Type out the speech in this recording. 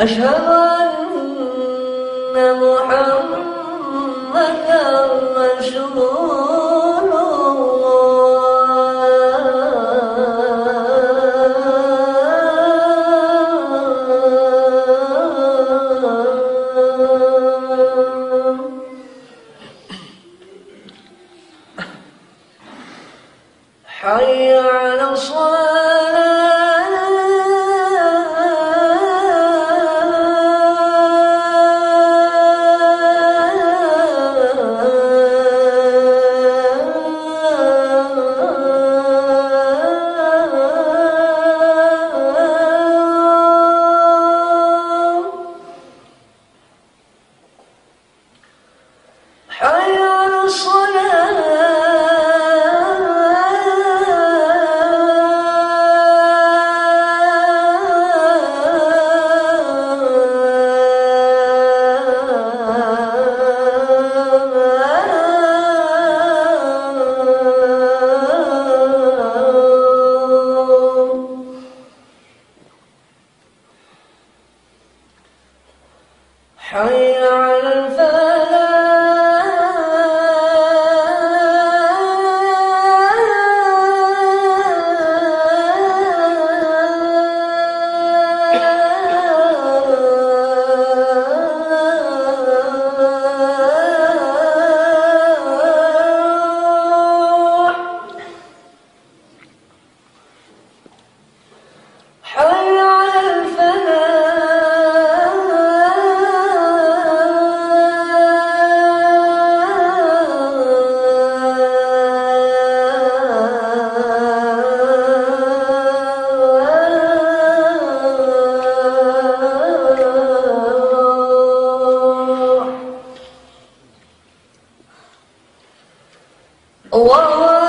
أشهد أن محمدا رسول الله. حي على الصلاة. حي على الفلاح Whoa.